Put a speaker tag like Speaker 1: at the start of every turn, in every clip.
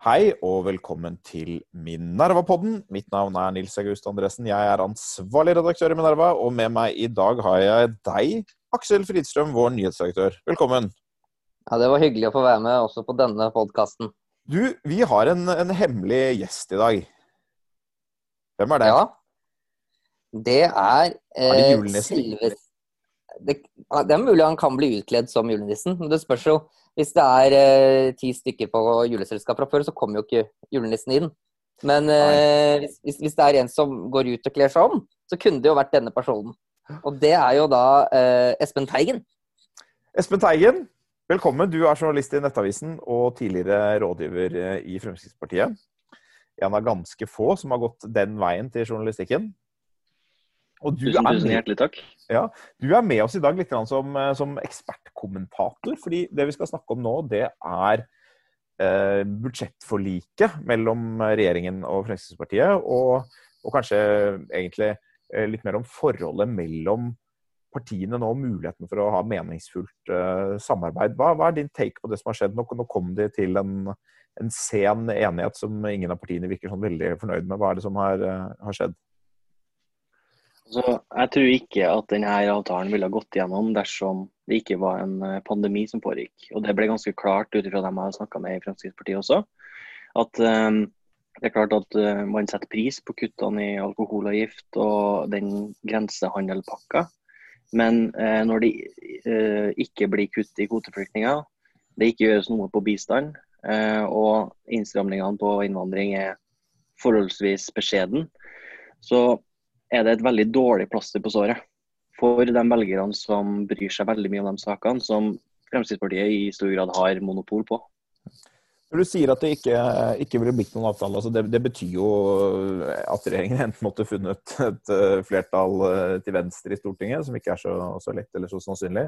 Speaker 1: Hei og velkommen til Minerva-podden. Mitt navn er Nils August Andresen. Jeg er ansvarlig redaktør i Minerva, og med meg i dag har jeg deg, Aksel Fridstrøm, vår nyhetsredaktør. Velkommen.
Speaker 2: Ja, Det var hyggelig å få være med også på denne podkasten.
Speaker 1: Du, vi har en, en, hemmelig gjest i dag. Hvem er det?
Speaker 2: Ja, det er,
Speaker 1: eh, er det eh,
Speaker 2: det, det, er mulig han kan bli utkledd som julenissen, men det spørs jo hvis det er eh, ti stykker på juleselskap fra før, så kommer jo ikke julenissen inn. Men eh, hvis, hvis, det er en som går ut og kler seg om, så kunne det jo vært denne personen. Og det er jo da eh, Espen Teigen.
Speaker 1: Espen Teigen, velkommen. Du er journalist i Nettavisen og tidligere rådgiver eh, i Fremskrittspartiet. En av ganske få som har gått den veien til journalistikken.
Speaker 3: Tusen, tusen hjertelig takk.
Speaker 1: Ja, du er med oss i dag litt som, eh, som ekspertkommentator. fordi det vi skal snakke om nå, det er eh, budsjettforliket mellom regjeringen og Fremskrittspartiet. Og, og, kanskje egentlig eh, litt mer om forholdet mellom partiene nå, og muligheten for å ha meningsfullt eh, samarbeid. Hva, hva, er din take på det som har skjedd? Nå, nå kom de til en, en, sen enighet som ingen av partiene virker sånn veldig fornøyd med. Hva er det som har, eh, har skjedd?
Speaker 3: Så jeg tror ikke at denne avtalen ville ha gått gjennom dersom det ikke var en eh, pandemi som pågikk. Og Det ble ganske klart ut ifra dem jeg har snakka med i Fremskrittspartiet også. At um, det er klart at uh, man setter pris på kuttene i alkoholavgift og den grensehandelpakka. Men uh, når det uh, ikke blir kutt i kvoteflyktninger, det ikke gjøres noe på bistand, og innstramningene på innvandring er forholdsvis beskjeden, så er det et veldig dårlig plaster på såret for de velgerne som bryr seg veldig mye om de sakene som Fremskrittspartiet i stor grad har monopol på.
Speaker 1: Du sier at det ikke, ikke ville blitt noen avtale, altså det, det, betyr jo at regjeringen enten måtte funnet et flertall eh, til venstre i Stortinget, som ikke er så, så lett eller så sannsynlig,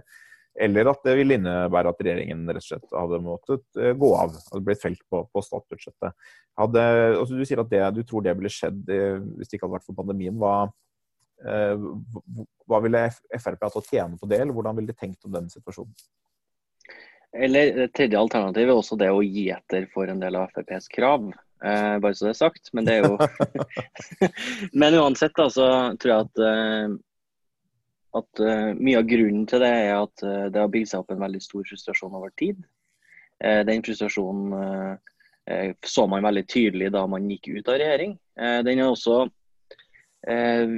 Speaker 1: eller at det ville innebære at regjeringen rett og slett hadde måttet eh, gå av. Hadde blitt felt på, på statsbudsjettet. Hadde, altså du sier at det, du tror det ville skjedd eh, hvis det ikke hadde vært for pandemien. Hva, eh, hva ville Frp hatt å tjene på det, eller hvordan ville de tenkt om den situasjonen?
Speaker 3: Eller Det tredje alternativet er også det å gi etter for en del av FrPs krav. Eh, bare så det er sagt. Men det er jo Men uansett da, så tror jeg at, uh, at uh, mye av grunnen til det er at uh, det har bygd seg opp en veldig stor frustrasjon over tid. den frustrasjonen så man veldig tydelig da man gikk ut av regjering. den er også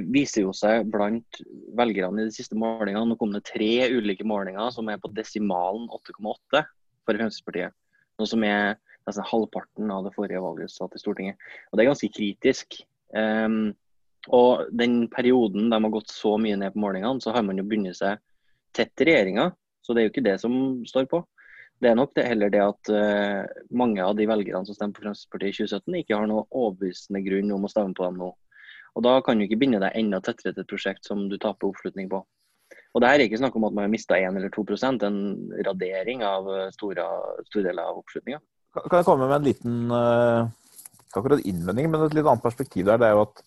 Speaker 3: viser jo seg blant velgerne i de siste målingene. Nå kom det tre ulike målinger som er på desimalen 8,8 for Fremskrittspartiet. Noe som er nesten halvparten av det forrige valgresultatet i Stortinget. Og Det er ganske kritisk. Um, og den perioden de har gått så mye ned på målingene, så har man jo bundet seg tett til regjeringa. Så det er jo ikke det som står på. Det er nok det, heller det at uh, mange av de velgerne som stemte på Fremskrittspartiet i 2017, ikke har noe overbevisende grunn om å stemme på dem nå. Og Da kan du ikke binde deg enda tettere til et prosjekt som du taper oppslutning på. Og Det her er ikke snakk om at man har mista 1 eller 2% en radering av eh, store, store deler av oppslutninga.
Speaker 1: Kan jeg komme med en liten uh, ikke akkurat innvending, men et litt annet perspektiv der. Det er jo at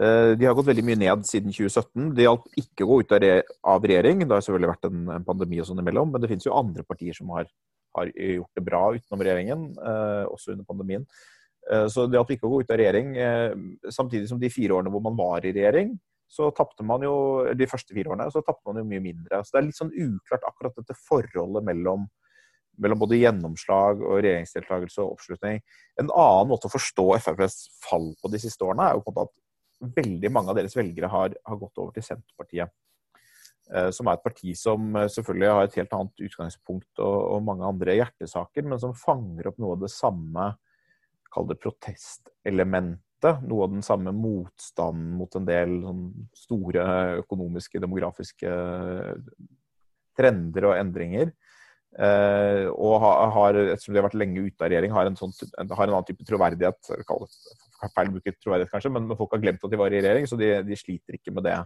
Speaker 1: de har gått veldig mye ned siden 2017. Det hjalp ikke å gå ut av, regjering. Det har selvfølgelig vært en, pandemi og sånn imellom, men det finnes jo andre partier som har, har gjort det bra utenom regjeringen, uh, også under pandemien. Eh, så det hjalp ikke å gå ut av regjering, eh, samtidig som de fire årene hvor man var i regjering, så tapte man jo de første fire årene, så tapte man jo mye mindre. Så det er litt sånn uklart akkurat dette forholdet mellom, mellom både gjennomslag og regjeringsdeltakelse og oppslutning. En annen måte å forstå FrPs fall på de siste årene, er jo på en måte at veldig mange av deres velgere har, har gått over til Senterpartiet. Eh, som er et parti som selvfølgelig har et helt annet utgangspunkt og, og mange andre hjertesaker, men som fanger opp noe av det samme kall det protestelementet. Noe av den samme motstanden mot en del sånn, store økonomiske, demografiske trender og endringer. Eh, og har, ettersom de har vært lenge ute av regjering, har en, sånn, har en annen type troverdighet. Feil bruket troverdighet, kanskje, men folk har glemt at de var i regjering, så de, de sliter ikke med det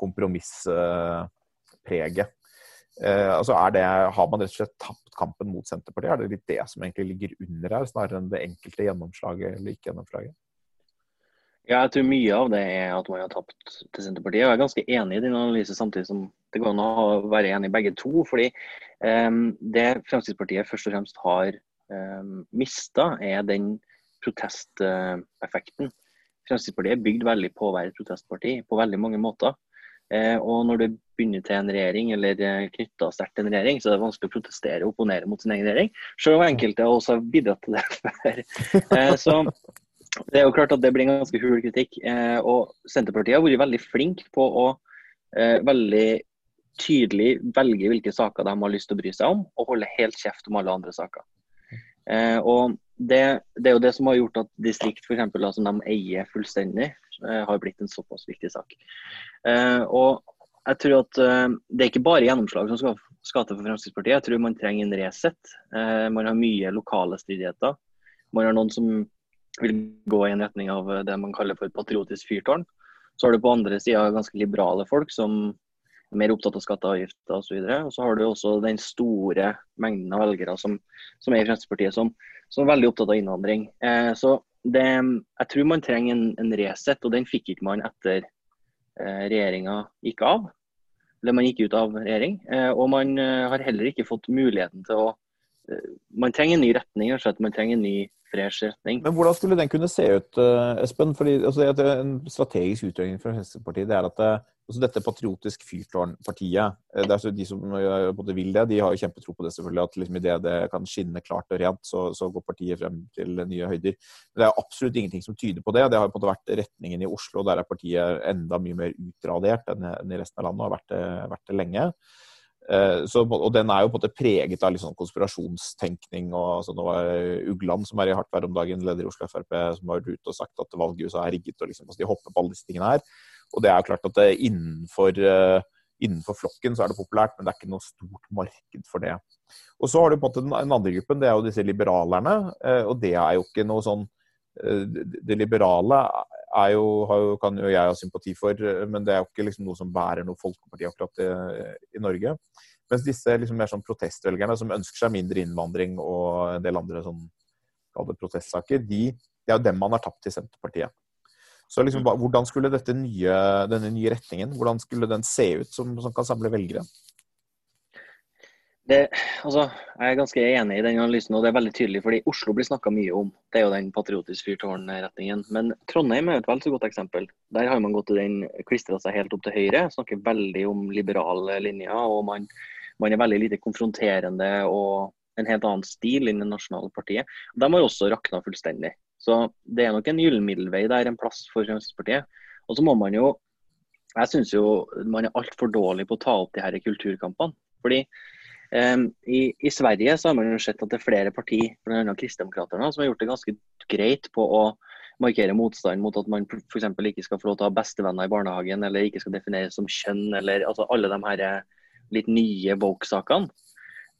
Speaker 1: kompromisspreget. Eh, altså det, har man rett og slett tapt kampen mot Senterpartiet? Er det litt det som egentlig ligger under her, snarere enn det enkelte gjennomslaget eller ikke gjennomslaget?
Speaker 3: Ja, jeg tror mye av det er at man har tapt til Senterpartiet. Jeg er ganske enig i din analyse, samtidig som det går an å være enig i begge to. fordi um, Det Fremskrittspartiet først og fremst har mista, er den protesteffekten. Fremskrittspartiet er bygd veldig på å være et protestparti på veldig mange måter. Eh, og når du begynner til en regjering, eller eh, knytta sterkt til en regjering, så er det vanskelig å protestere og opponere mot sin egen regjering. Selv om enkelte også har bidratt til det før. Eh, så det er jo klart at det blir en ganske hul kritikk. Eh, og Senterpartiet har vært veldig flink på å eh, veldig tydelig velge hvilke saker de har lyst til å bry seg om, og holde helt kjeft om alle andre saker. Eh, og det, det, er jo det som har gjort at distrikt for eksempel, som de eier fullstendig, har blitt en såpass viktig sak. Og jeg tror at Det er ikke bare gjennomslag som skal, skal til for Fremskrittspartiet. Jeg tror man trenger en Resett. Man har mye lokale stridigheter. Man har noen som vil gå i en retning av det man kaller for patriotisk fyrtårn. Så har du på andre sida ganske liberale folk som er mer opptatt av skatter og avgifter osv. Og, så har du også den store mengden av velgere som, som er i Fremskrittspartiet, som, som, er veldig opptatt av innvandring. Eh, så det, jeg tror man trenger en, en Resett, og den fikk ikke man etter eh, regjeringa gikk av. Eller man gikk ut av regjering. Eh, og man eh, har heller ikke fått muligheten til å eh, Man trenger en ny retning, Altså. Man trenger en ny fresh retning.
Speaker 1: Men hvordan skulle den kunne se ut, eh, Espen? Fordi altså, En strategisk utfordring fra Fremskrittspartiet det er at det, altså dette patriotisk fyrtårnpartiet eh, det er altså De som eh, både vil det, de har jo kjempetro på det, selvfølgelig. At liksom idet det kan skinne klart og rent, så, så, går partiet frem til nye høyder. Men det er absolutt ingenting som tyder på det. Det har på en måte vært retningen i Oslo. Der er partiet enda mye mer utradert enn i resten av landet, og har vært det, vært det lenge. Eh, så, og den er jo på en måte preget av litt sånn konspirasjonstenkning. og altså, Nå var Ugland, som er i hardt vær om dagen, leder i Oslo Frp, som har vært ute og sagt at valget USA er rigget. og liksom, altså, De hopper på alle disse tingene her. Og det er jo klart at det, innenfor, innenfor, flokken så er det populært, men det er ikke noe stort marked for det. Og så har du på en måte den, andre gruppen, det er jo disse liberalerne. Og det er jo ikke noe sånn Det liberale er jo, jo, kan jo jeg ha sympati for, men det er jo ikke liksom noe som bærer noe folkeparti akkurat i, i Norge. Mens disse liksom mer sånn protestvelgerne som ønsker seg mindre innvandring og en del andre sånn, protestsaker, de, det er jo dem man har tapt til Senterpartiet. Så liksom, hvordan skulle nye, denne nye retningen hvordan skulle den se ut som, som kan samle velgere?
Speaker 3: Det, altså, jeg er ganske enig i den analysen, og det er veldig tydelig. fordi Oslo blir snakka mye om. Det er jo den patriotisk fyrtårn-retningen. Men Trondheim er et vel så godt eksempel. Der har man gått til den klistra seg helt opp til høyre. Snakker veldig om liberale linjer. og man, man er veldig lite konfronterende og en helt annen stil enn det nasjonale partiet. De har også rakna fullstendig. Så det er nok en gyllen middelvei der, en plass for Fremskrittspartiet. Og så må man jo Jeg syns jo man er altfor dårlig på å ta opp de her kulturkampene. Fordi i, i, Sverige så har man jo sett at det er flere partier, bl.a. Kristdemokraterna, som har gjort det ganske greit på å markere motstand mot at man f.eks. ikke skal få lov til å ha bestevenner i barnehagen, eller ikke skal defineres som kjønn, eller altså alle de her eh, litt nye woke-sakene.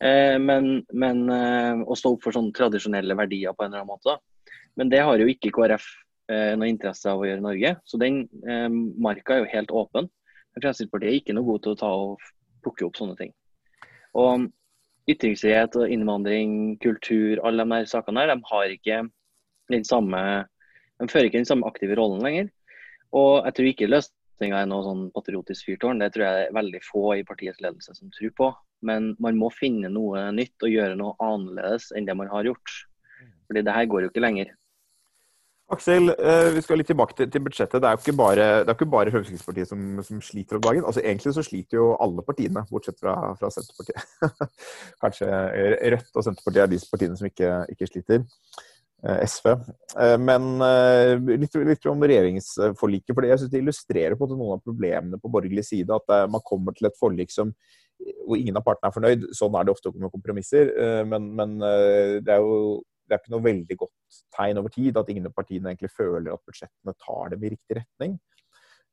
Speaker 3: Uh, men, men uh, å stå opp for sånne tradisjonelle verdier på en eller annen måte. Men det har jo ikke KrF uh, noe interesse av å gjøre i Norge. Så den marka er jo helt åpen. Fremskrittspartiet er ikke noe god til å ta og plukke opp sånne ting. Og ytringsfrihet og innvandring, kultur, alle de der sakene her, de har ikke den samme De fører ikke den samme aktive rollen lenger. Og jeg tror ikke løsninga er noe sånn patriotisk fyrtårn. Det tror jeg er veldig få i partiets ledelse som tror på. Men man må finne noe nytt og gjøre noe annerledes enn det man har gjort. Fordi det her går jo ikke lenger.
Speaker 1: Aksel, eh, vi skal litt tilbake til, budsjettet. Det er jo ikke bare, ikke bare Fremskrittspartiet som, som, sliter om dagen. Altså Egentlig så sliter jo alle partiene, bortsett fra, fra Senterpartiet. Kanskje Rødt og Senterpartiet er de partiene som ikke, ikke sliter. Eh, SV. Eh, men litt, litt, om regjeringsforliket. for Jeg synes det illustrerer på noen av problemene på borgerlig side. At man kommer til et forlik som, hvor ingen av partene er fornøyd. Sånn er det ofte med kompromisser. Men, men det er jo det er ikke noe veldig godt tegn over tid at ingen av partiene egentlig føler at budsjettene tar dem i riktig retning.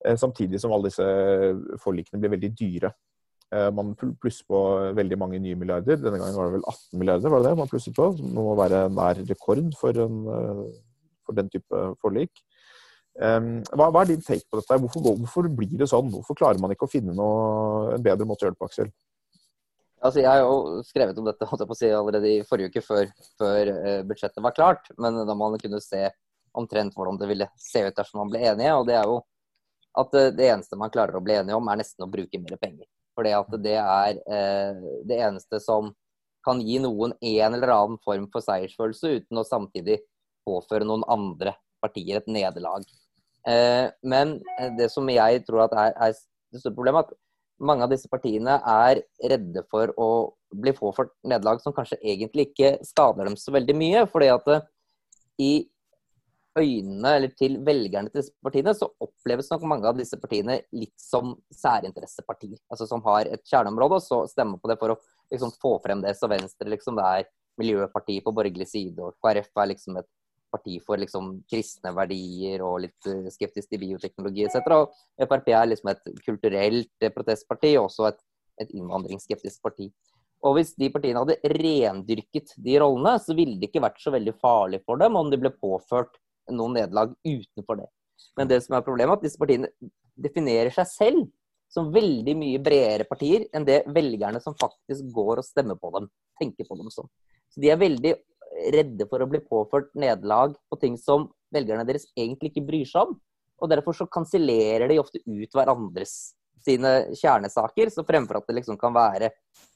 Speaker 1: Eh, samtidig som alle disse forlikene blir veldig dyre. Eh, man plusser på veldig mange nye milliarder. Denne gangen var det vel 18 milliarder, var det det man plusset på? Som må være nær rekord for, en, eh, for den type forlik. Hva, hva, er din take på dette? Hvorfor, hvorfor, blir det sånn? Hvorfor klarer man ikke å finne noe, en bedre måte å gjøre det på, Aksel?
Speaker 2: Altså, jeg har jo skrevet om dette holdt jeg på å si, allerede i forrige uke, før, før uh, budsjettet var klart. Men da man kunne se omtrent hvordan det ville se ut dersom man ble enige. Og det er jo at uh, det eneste man klarer å bli enige om, er nesten å bruke mer penger. For det er eh, det eneste som kan gi noen en eller annen form for seiersfølelse, uten å samtidig påføre noen andre partier et nederlag. Eh, men det som jeg tror er, er det store problemet, at mange av disse partiene er redde for å bli få for nederlag som kanskje egentlig ikke skader dem så veldig mye. fordi at i øynene eller til velgerne til disse partiene, så oppleves nok mange av disse partiene litt som særinteressepartier. Altså som har et kjerneområde, og så stemmer på det for å liksom, få frem det. Så Venstre liksom, det er miljøparti på borgerlig side, og KrF er liksom et parti for liksom, kristne verdier og litt uh, skeptisk til bioteknologi etc. Og Frp er liksom et kulturelt uh, protestparti, og også et, et innvandringsskeptisk parti. Og hvis de partiene hadde rendyrket de rollene, så ville det ikke vært så veldig farlig for dem om de ble påført noen nederlag utenfor det. Men det som er problemet, er at disse partiene definerer seg selv som veldig mye bredere partier enn det velgerne som faktisk går og stemmer på dem, tenker på dem som. Så de er veldig redde for å bli påført nederlag på ting som velgerne deres egentlig ikke bryr seg om. Og derfor så kansellerer de ofte ut hverandres sine kjernesaker. Så fremfor at det liksom kan være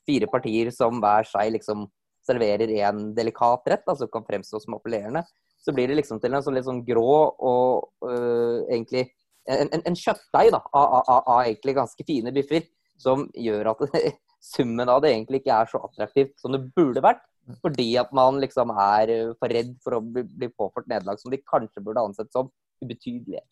Speaker 2: fire partier som hver seg liksom serverer en delikat rett, altså kan fremstå som appellerende, så blir det liksom til en sånn litt sånn grå og øh, egentlig en, en, en kjøttdeig av, av, av, av, egentlig ganske fine biffer, som gjør at summen av det egentlig ikke er så attraktivt som det burde vært. Fordi at man liksom er for redd for å bli, bli påført nederlag som de kanskje burde ansett som ubetydelige.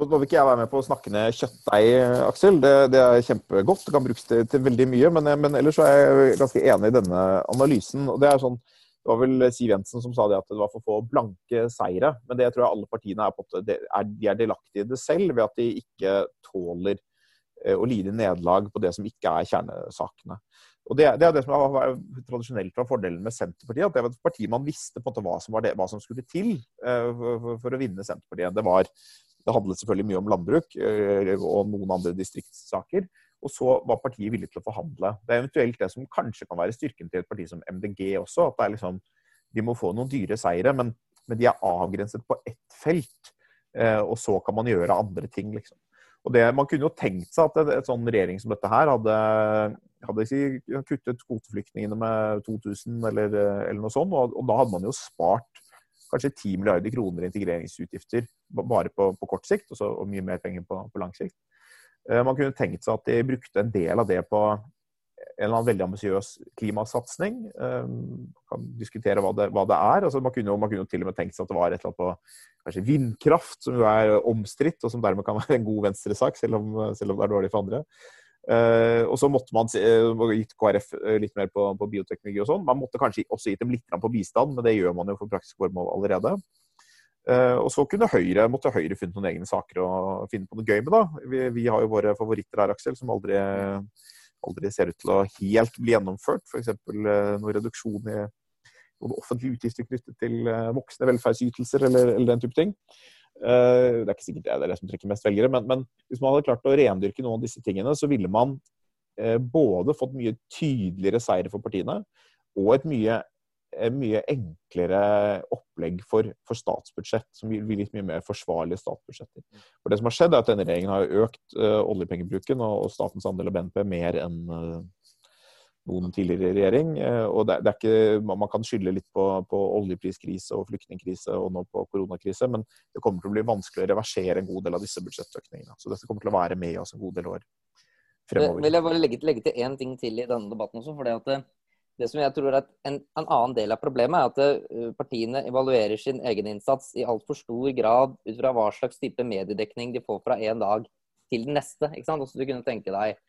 Speaker 1: Nå vil ikke jeg være med på å snakke ned kjøttdeig, Aksel. Det, det, er kjempegodt. Det kan brukes til, til veldig mye. Men, men, ellers er jeg ganske enig i denne analysen. og det er sånn det var vel Siv Jensen som sa det at det var for få blanke seire. Men det tror jeg alle partiene er, på, de er delaktige i det selv, ved at de ikke tåler eh, å lide nederlag på det som ikke er kjernesakene. Og Det, det er det som har tradisjonelt var fordelen med Senterpartiet. at Det var et parti man visste på en måte hva som, det, hva som skulle til uh, for, for, å vinne Senterpartiet. Det, var, det handlet selvfølgelig mye om landbruk uh, og noen andre distriktssaker. Og så var partiet villig til å forhandle. Det er eventuelt det som kanskje kan være styrken til et parti som MDG også. at det er liksom, De må få noen dyre seire, men, men de er avgrenset på ett felt. Eh, og så kan man gjøre andre ting, liksom. Og det, Man kunne jo tenkt seg at et, sånn regjering som dette her hadde, hadde kuttet kvoteflyktningene med 2000 eller, eller noe sånt. Og, og, da hadde man jo spart kanskje 10 milliarder kroner i integreringsutgifter bare på, på kort sikt, og, så, og mye mer penger på, på lang sikt. Eh, man kunne tenkt seg at de brukte en del av det på en eller annen veldig ambisiøs klimasatsing. Um, kan diskutere hva det, hva det er. Altså, man, kunne, man, kunne, til og med tenkt seg at det var et eller annet på kanskje vindkraft, som jo er omstridt, og som dermed kan være en god venstresak, selv, om, selv om det er dårlig for andre. Uh, og så måtte man uh, gitt KrF litt mer på, på bioteknologi og sånn. Man måtte kanskje også gitt dem litt på bistand, men det gjør man jo for praktisk formål allerede. Uh, og så kunne Høyre, måtte Høyre funnet noen egne saker å finne på noe gøy med. da. Vi, vi har jo våre favoritter her, Aksel, som aldri, aldri, ser ut til å helt bli gjennomført. F.eks. noen noe reduksjon i noen offentlige utgifter knyttet til uh, voksne velferdsytelser eller, eller, den type ting. Uh, det er ikke sikkert det er det som trekker mest velgere, men, men, hvis man hadde klart å rendyrke noen av disse tingene, så ville man både fått mye tydeligere seire for partiene og et mye mye enklere opplegg for, for statsbudsjett, som vil bli litt mye mer forsvarlige statsbudsjetter. For Det som har skjedd, er at denne regjeringen har økt uh, oljepengebruken og, og, statens andel av BNP mer enn uh, noen tidligere regjering. Uh, og det, det, er ikke, Man kan skylde litt på, på, oljepriskrise og flyktningkrise og nå på koronakrise, men det kommer til å bli vanskelig å reversere en god del av disse budsjettøkningene. Så dette kommer til å være med oss en god del år fremover.
Speaker 2: Vil jeg bare legge, legge til én ting til i denne debatten også. for det at det som jeg tror er en, en, annen del av problemet, er at uh, partiene evaluerer sin egen innsats i altfor stor grad ut fra hva slags type mediedekning de får fra en dag til den neste. ikke sant? Også du kunne tenke deg,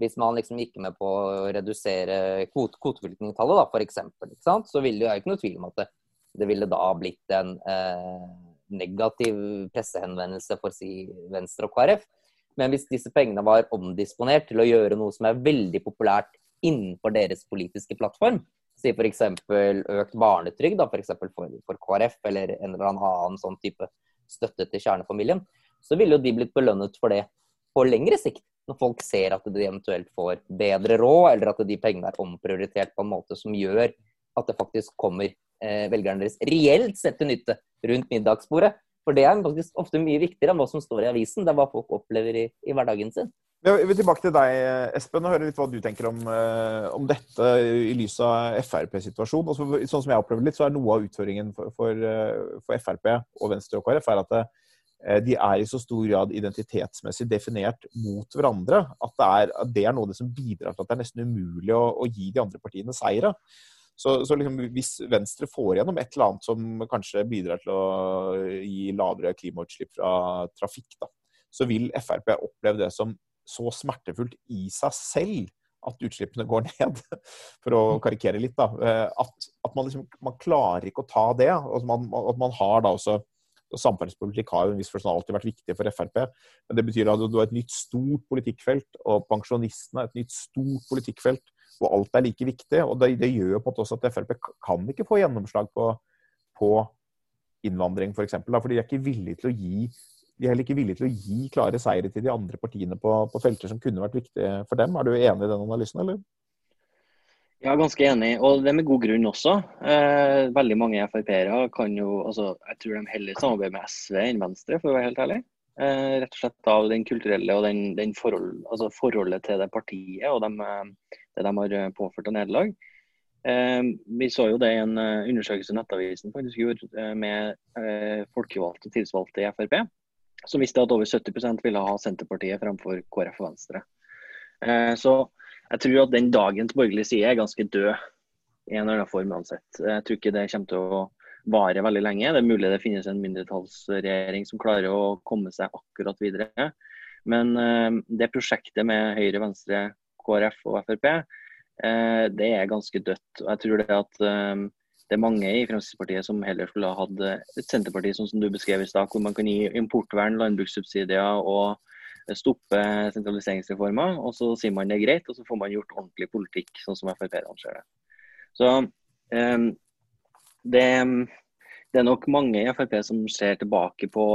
Speaker 2: Hvis man liksom gikk med på å redusere kvot, kvoteflyktningtallet, sant? så ville det jo ikke noe tvil om at det, det ville da blitt en eh, negativ pressehenvendelse for si Venstre og KrF. Men hvis disse pengene var omdisponert til å gjøre noe som er veldig populært innenfor deres politiske plattform. Si f.eks. økt barnetrygd for, for, for KrF, eller en eller annen sånn type støtte til kjernefamilien. Så ville jo de blitt belønnet for det på lengre sikt. Når folk ser at de eventuelt får bedre råd, eller at de pengene er omprioritert på en måte som gjør at det faktisk kommer eh, velgerne deres reelt sett til nytte rundt middagsbordet. For det er faktisk ofte mye viktigere enn hva som står i avisen. Det er hva folk opplever i, i hverdagen sin.
Speaker 1: Jeg vil tilbake til deg, Espen, og høre litt hva du tenker om, eh, om dette i lys av Frp-situasjonen. Altså, sånn som jeg opplever litt, så er noe av utføringen for, for, eh, for Frp og Venstre og KrF er at det, eh, de er i så stor grad identitetsmessig definert mot hverandre at det er, det er noe av det som bidrar til at det er nesten umulig å, å gi de andre partiene seire. Så, så liksom, hvis Venstre får gjennom et eller annet som kanskje bidrar til å gi lavere klimautslipp fra trafikk, da, så vil Frp oppleve det som så smertefullt i seg selv at utslippene går ned, for å karikere litt. da, eh, At, at man, liksom, man klarer ikke å ta det. og man, at man har da også Samferdselspolitikk har jo en viss forstand alltid vært viktig for Frp. Men det betyr at du har et nytt stort politikkfelt, og pensjonistene et nytt stort politikkfelt hvor alt er like viktig. og Det, det gjør på en måte også at Frp kan ikke få gjennomslag på, på innvandring, f.eks. For fordi de er ikke villige til å gi de er heller ikke villige til å gi klare seire til de andre partiene på, på, felter som kunne vært viktige for dem. Er du enig i den analysen, eller?
Speaker 3: Ja, ganske enig, og det med god grunn også. Eh, veldig mange Frp-ere kan jo altså, Jeg tror de heller samarbeider med SV enn Venstre, for å være helt ærlig. Eh, rett og slett av den kulturelle og den, den forhold, altså forholdet til det partiet og de, eh, det de har påført av nederlag. Eh, vi så jo det i en eh, undersøkelse Nettavisen faktisk gjorde eh, med folkevalgte og tillitsvalgte i Frp som visste at over 70% ville ha Senterpartiet fremfor KrF og Venstre. Eh, så jeg tror at den dagens borgerlige side er ganske død i en eller annen form uansett. Jeg tror ikke det kommer til å vare veldig lenge. Det er mulig det finnes en mindretallsregjering som klarer å komme seg akkurat videre. Men eh, det prosjektet med Høyre, Venstre, KrF og Frp, eh, det er ganske dødt. Og jeg tror det at det er mange i Fremskrittspartiet som heller skulle ha hatt et Senterparti sånn som du beskrev i stad, hvor man kan gi importvern, landbrukssubsidier og stoppe sentraliseringsreformer. Og så sier man det er greit, og så får man gjort ordentlig politikk, sånn som Frp-erne ser det. Så um, det, det, er nok mange i Frp som ser tilbake på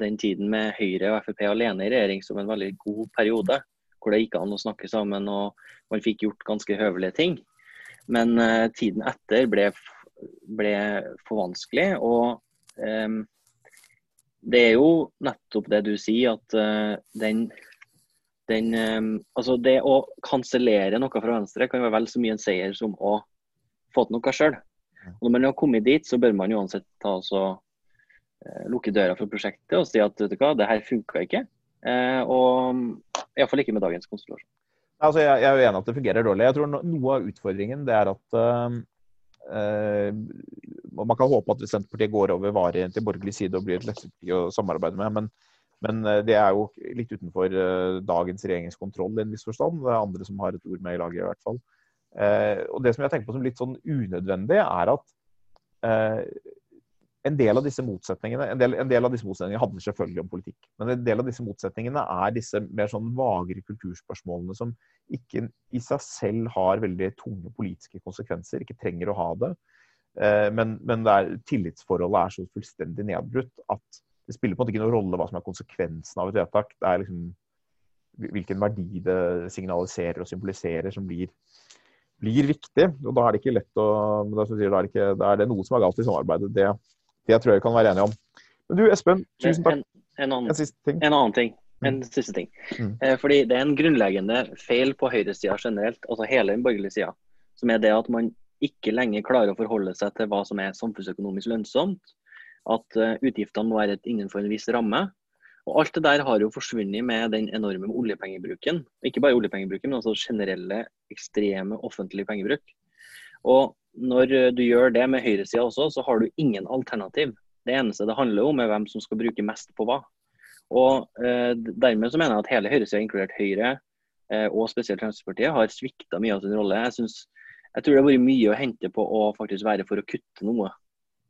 Speaker 3: den tiden med Høyre og Frp alene i regjering som en veldig god periode. Hvor det gikk an å snakke sammen og man fikk gjort ganske høvelige ting. Men uh, tiden etter ble ble for vanskelig. Og um, det er jo nettopp det du sier, at uh, den, den um, Altså, det å kansellere noe fra Venstre kan være vel så mye en seier som å få til noe sjøl. Når man har kommet dit, så bør man uansett ta og uh, lukke døra for prosjektet og si at vet du hva, det her funka ikke. Uh, og iallfall ikke med dagens konstellasjon.
Speaker 1: Altså, jeg, jeg, er enig at det fungerer dårlig. Jeg tror Noe av utfordringen det er at uh, Eh, man kan håpe at Senterpartiet går over varig til borgerlig side og blir et lettere parti å samarbeide med. Men, men, eh, det er jo litt utenfor eh, dagens regjeringskontroll i en viss forstand. Det er andre som har et ord med i laget, i hvert fall. og det som jeg tenker på som litt sånn unødvendig, er at en del av disse motsetningene en del, en del, av disse motsetningene handler selvfølgelig om politikk. Men en del av disse motsetningene er disse mer sånn vagere kulturspørsmålene som ikke i seg selv har veldig tunge politiske konsekvenser, ikke trenger å ha det. Men, men, det er, tillitsforholdet er så fullstendig nedbrutt at det spiller på en måte ikke noen rolle hva som er konsekvensen av et vedtak. Det er liksom hvilken verdi det signaliserer og symboliserer som blir, blir viktig. Og da er det ikke lett å da, er det, ikke, da er det noe som er galt i samarbeidet. Det, det tror jeg vi kan være enige om. Men du Espen, tusen takk.
Speaker 3: En, en, annen, en, ting. en annen ting. En mm. siste ting. Mm. Eh, fordi det er en grunnleggende feil på høyresida generelt, altså hele den borgerlige sida, som er det at man ikke lenger klarer å forholde seg til hva som er samfunnsøkonomisk lønnsomt. At uh, utgiftene må være innenfor en viss ramme. Og Alt det der har jo forsvunnet med den enorme oljepengebruken. Ikke bare oljepengebruken, men også generelle, ekstreme offentlige pengebruk. Og når eh, du gjør det med høyresida også, så har du ingen alternativ. Det eneste det handler om, er hvem som skal bruke mest på hva. Og eh, Dermed så mener jeg at hele høyresida, inkludert Høyre eh, og spesielt Fremskrittspartiet, har svikta mye av sin rolle. Jeg, synes, jeg tror det har vært mye å hente på å faktisk være for å kutte noe.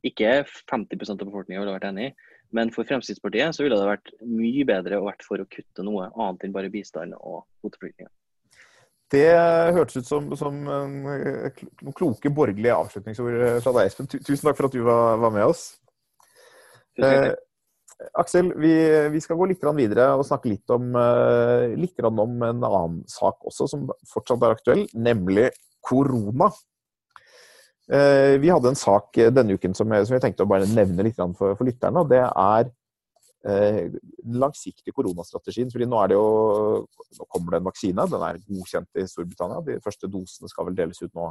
Speaker 3: Ikke 50% av befolkninga ville vært enig, men for Fremskrittspartiet så ville det vært mye bedre å vært for å kutte noe annet enn bare bistand og kvoteflyktninger.
Speaker 1: Det hørtes ut som, som noen kloke borgerlige avslutningsord fra deg, Espen. Tusen takk for at du var, var med oss. Eh, Aksel, vi, vi, skal gå litt videre og snakke litt om, eh, litt om, en annen sak også, som fortsatt er aktuell, nemlig korona. Eh, vi hadde en sak denne uken som jeg, som jeg tenkte å bare nevne litt for, for lytterne. og Det er den langsiktige koronastrategien. fordi nå, er det jo, nå kommer det en vaksine. Den er godkjent i Storbritannia. De første dosene skal vel deles ut nå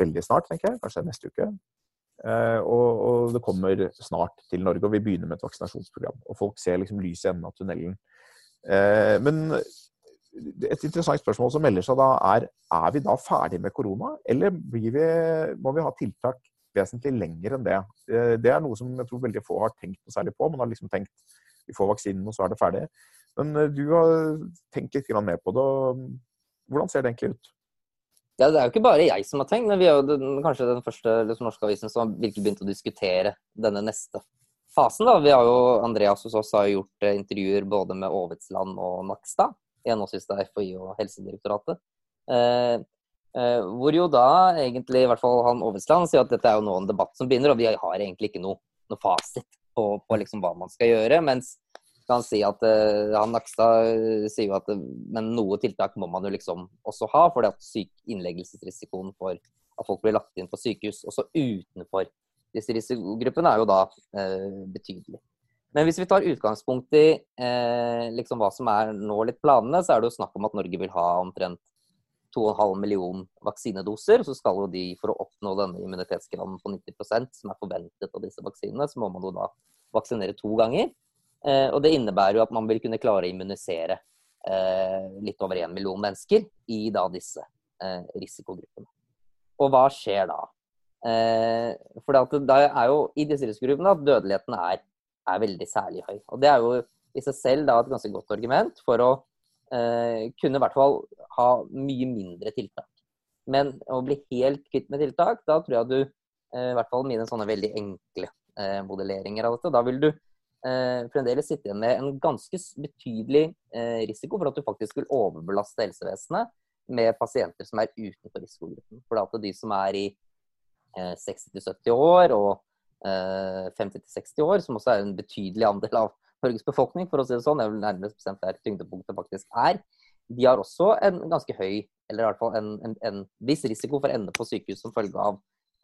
Speaker 1: veldig snart, tenker jeg. Kanskje neste uke. Og, og, det kommer snart til Norge, og vi begynner med et vaksinasjonsprogram. Og folk ser liksom lys i enden av tunnelen. Men et interessant spørsmål som melder seg da, er er vi da ferdig med korona, eller vi, må vi ha tiltak vesentlig lenger enn det? Eh, det er noe som jeg tror veldig få har tenkt noe særlig på. Man har liksom tenkt vi får vaksinen, og så er det ferdig. Men eh, du har tenkt litt mer på det. Hvordan ser det egentlig ut?
Speaker 2: Ja, Det er jo ikke bare jeg som har tenkt, men vi er jo den, kanskje den første liksom, norske avisen som virkelig begynt å diskutere denne neste fasen. da. Vi har jo, Andreas hos oss har gjort eh, intervjuer både med Aavitsland og Nakstad henholdsvis FHI og Helsedirektoratet. Eh, hvor jo da egentlig, i hvert fall han Ovesland sier at dette er jo nå en debatt som begynner, og vi har egentlig ikke noe, noe fasit på, på liksom hva man skal gjøre. Mens kan si at uh, han Nakstad uh, sier jo at men noe tiltak må man jo liksom også ha, fordi at syk innleggelsesrisikoen for at folk blir lagt inn på sykehus også utenfor disse risikogruppene, er jo da betydelig. Men hvis vi tar utgangspunkt i eh, liksom hva som er nå litt planene, så er det jo snakk om at Norge vil ha omtrent 2,5 million vaksinedoser. Så skal jo de, for å oppnå denne immunitetsgraden på 90% som er forventet av disse vaksinene, så må man jo da vaksinere to ganger. Eh, og det innebærer jo at man vil kunne klare å immunisere eh, litt over 1 million mennesker i da disse eh, risikogruppene. Og hva skjer da? Eh, for det er jo i disse risikogruppene at dødeligheten er er veldig særlig høy. Og Det er jo i seg selv da, et ganske godt argument for å kunne i hvert fall ha mye mindre tiltak. Men å bli helt kvitt med tiltak, da tror jeg du eh, i hvert fall mine sånne veldig enkle eh, modelleringer av dette, da vil du eh, fremdeles sitte igjen med en ganske betydelig eh, risiko for at du faktisk vil overbelaste helsevesenet med pasienter som er utenfor risikogruppen. For at de som er i 60-70 eh, år og 50-60 eh, år, som også er en betydelig andel av Norges befolkning, for å si det sånn, det er vel nærmest bestemt der tyngdepunktet faktisk er, de har også en ganske høy, eller i hvert fall en, en, en viss risiko for å ende på sykehus som følge av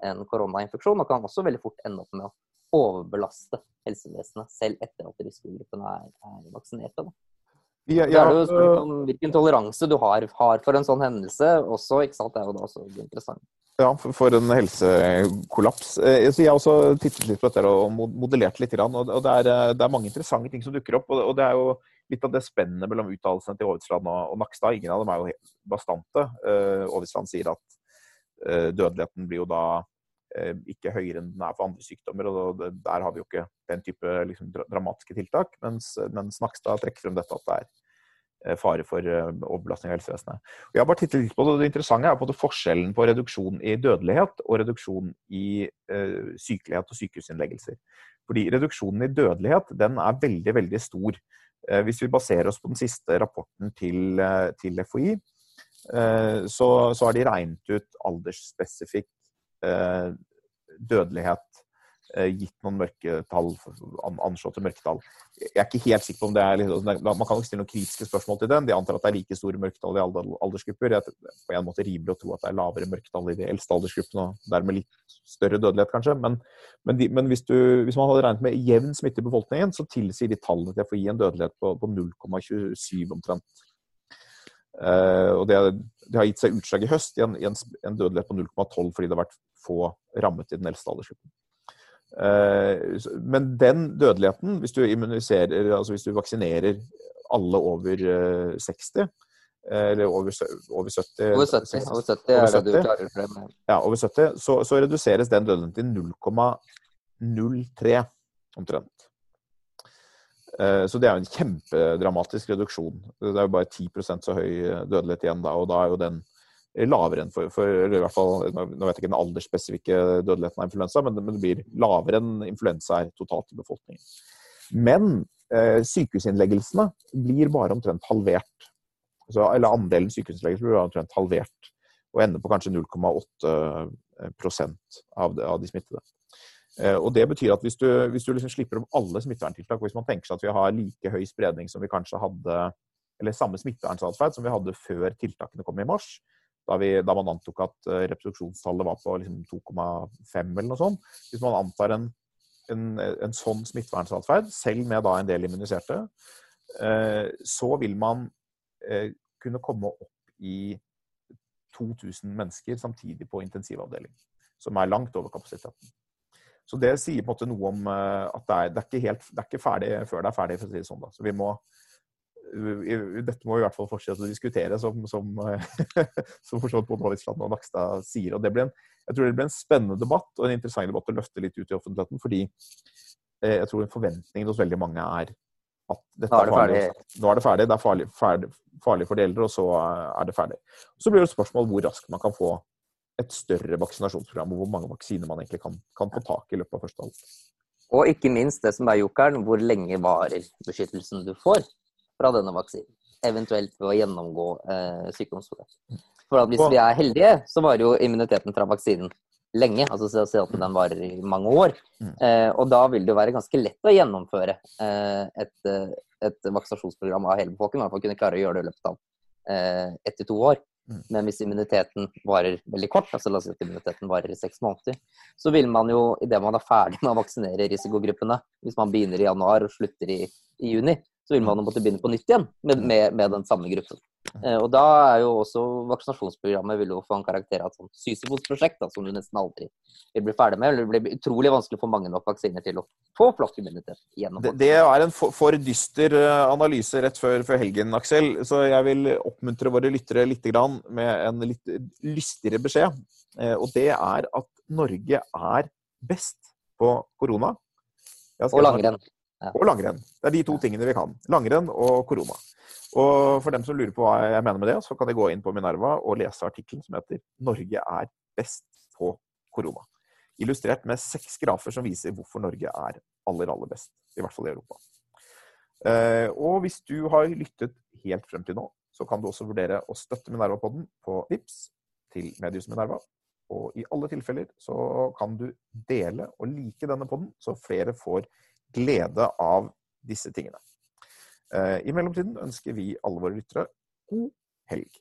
Speaker 2: en koronainfeksjon, og kan også veldig fort ende opp med å overbelaste helsevesenet, selv etter at risikogruppene er, er vaksinerte. Da. Ja, ja, det er jo om hvilken toleranse du har, har, for en sånn hendelse også. ikke sant? Det er jo da også interessant.
Speaker 1: Ja, for en helsekollaps. Eh, jeg har også tittet litt på dette og modellert litt. Og det er, eh, det er mange interessante ting som dukker opp. Og det er jo litt av det spennet mellom uttalelsene til Aavitsland og Nakstad. Ingen av dem er jo bastante. Eh, Aavitsland sier at dødeligheten blir jo da ikke høyere enn den er for andre sykdommer. og Der har vi jo ikke den type liksom, dramatiske tiltak. Mens, mens Nakstad trekker frem dette at det er Eh, fare for eh, overbelastning av helsevesenet. Og jeg har bare litt på Det det interessante er på det forskjellen på reduksjon i dødelighet og reduksjon i uh, sykelighet og sykehusinnleggelser. Fordi Reduksjonen i dødelighet den er veldig veldig stor. Hvis vi baserer oss på den siste rapporten til, til FHI, så, så, har de regnet ut aldersspesifikk dødelighet Eh, gitt noen mørketall, anslåtte mørketall. Jeg er ikke helt sikker på om det er liksom, Man kan ikke stille noen kritiske spørsmål til den. De antar at det er like store mørketall i alle aldersgrupper. Det er på en måte rimelig å tro at det er lavere mørketall i de eldste aldersgruppene, og dermed litt større dødelighet, kanskje. Men, men, de, men hvis, du, hvis, man hadde regnet med jevn smitte i befolkningen, så tilsier de tallene til gi en dødelighet på, på 0,27 omtrent. Uh, og det, det, har gitt seg utslag i høst i en, i en, en dødelighet på 0,12 fordi det har vært få rammet i den eldste aldersgruppen. Eh, men den dødeligheten, hvis du immuniserer, altså hvis du vaksinerer alle over 60 eh, eller over, over 70
Speaker 2: Over 70, over 70 er det du klarer frem
Speaker 1: Ja, over 70, så, så reduseres den dødeligheten til 0,03 omtrent. Eh, så det er jo en kjempedramatisk reduksjon. Det er jo bare 10% så høy dødelighet igjen da, og da er jo den lavere enn for, for eller i hvert fall, Nå vet jeg ikke den aldersspesifikke dødeligheten av influensa, men, men, det blir lavere enn influensa er totalt i befolkningen. Men eh, sykehusinnleggelsene blir bare omtrent halvert. Så, eller andelen sykehusinnleggelser blir omtrent halvert, og ender på kanskje 0,8 av, av de smittede. Eh, og det betyr at Hvis du, hvis du liksom slipper om alle smitteverntiltak, hvis man tenker seg at vi har like høy spredning som vi kanskje hadde, eller samme smittevernatferd som vi hadde før tiltakene kom i mars, da, vi, da, man antok at uh, reproduksjonstallet var på liksom 2,5 eller noe sånt. Hvis man antar en en, en sånn smittevernatferd, selv med da en del immuniserte, eh, så vil man eh, kunne komme opp i 2000 mennesker samtidig på intensivavdeling. Som er langt over kapasiteten. Så det sier på en måte noe om eh, at det er, det er, ikke, helt, det er ikke ferdig før det er ferdig, for å si det sånn. da. Så vi må dette må vi i hvert fall fortsette å diskutere, som, som, som for både Island og Nakstad sier. og det blir en, Jeg tror det blir en spennende debatt og en interessant debatt å løfte litt ut i offentligheten. Fordi eh, jeg tror forventningen hos veldig mange er at dette er, farlig. Nå er det ferdig. Det er farlig, ferdig, farlig for de eldre, og så er det ferdig. Så blir det et spørsmål hvor raskt man kan få et større vaksinasjonsprogram, og hvor mange vaksiner man egentlig kan, kan få tak i i løpet av første halvår.
Speaker 2: Og ikke minst det som er jokeren, hvor lenge varer beskyttelsen du får fra denne vaksinen. Eventuelt ved å gjennomgå eh, sykdomsforløp. For hvis vi er heldige, så varer jo immuniteten fra vaksinen lenge. altså si at den varer i mange år. Mm. Eh, og da vil det jo være ganske lett å gjennomføre eh, et, eh, et, vaksinasjonsprogram av hele befolkningen. I hvert fall kunne klare å gjøre det i løpet av eh, ett til to år. Mm. Men hvis immuniteten varer veldig kort, altså la oss si at immuniteten varer i seks måneder, så vil man jo idet man er ferdig med å vaksinere risikogruppene, hvis man begynner i januar og slutter i, i juni, så vil man måtte begynne på nytt igjen med, med, med den samme gruppen. Eh, og da er jo også vaksinasjonsprogrammet vil jo få en karakter av et sånt sysefosprosjekt som du nesten aldri vil bli ferdig med. Eller det blir utrolig vanskelig få mange nok vaksiner til å få flokkimmunitet.
Speaker 1: Det, det er en for, for, dyster eh, analyse rett før, før, helgen, Aksel. Så jeg vil oppmuntre våre lyttere litt med en litt lystigere beskjed. Eh, og det er at Norge er best på korona.
Speaker 2: Og langrenn.
Speaker 1: Og langrenn. Det er de to tingene vi kan. Langrenn og korona. Og for dem som lurer på hva jeg mener med det, så kan de gå inn på Minerva og lese artikkelen som heter 'Norge er best på korona'. Illustrert med seks grafer som viser hvorfor Norge er aller, aller best. I hvert fall i Europa. Eh, og hvis du har lyttet helt frem til nå, så kan du også vurdere å støtte Minerva-podden på VIPS til Medius Minerva. Og i alle tilfeller så kan du dele og like denne podden, så flere får glede av disse tingene. Eh, I mellomtiden ønsker vi alle våre lyttere god helg.